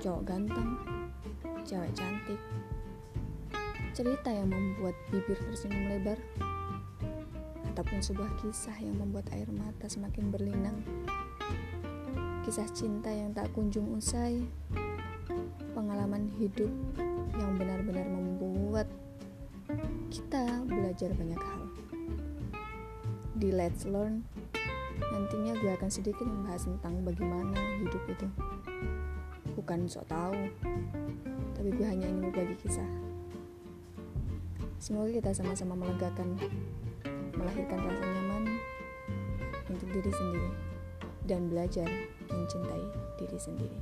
cowok ganteng, cewek cantik, cerita yang membuat bibir tersenyum lebar, ataupun sebuah kisah yang membuat air mata semakin berlinang. Kisah cinta yang tak kunjung usai, pengalaman hidup yang benar-benar membuat kita belajar banyak hal. Di Let's Learn, nantinya gue akan sedikit membahas tentang bagaimana hidup itu. Bukan sok tahu, tapi gue hanya ingin berbagi kisah. Semoga kita sama-sama melegakan, melahirkan rasa nyaman untuk diri sendiri dan belajar mencintai diri sendiri.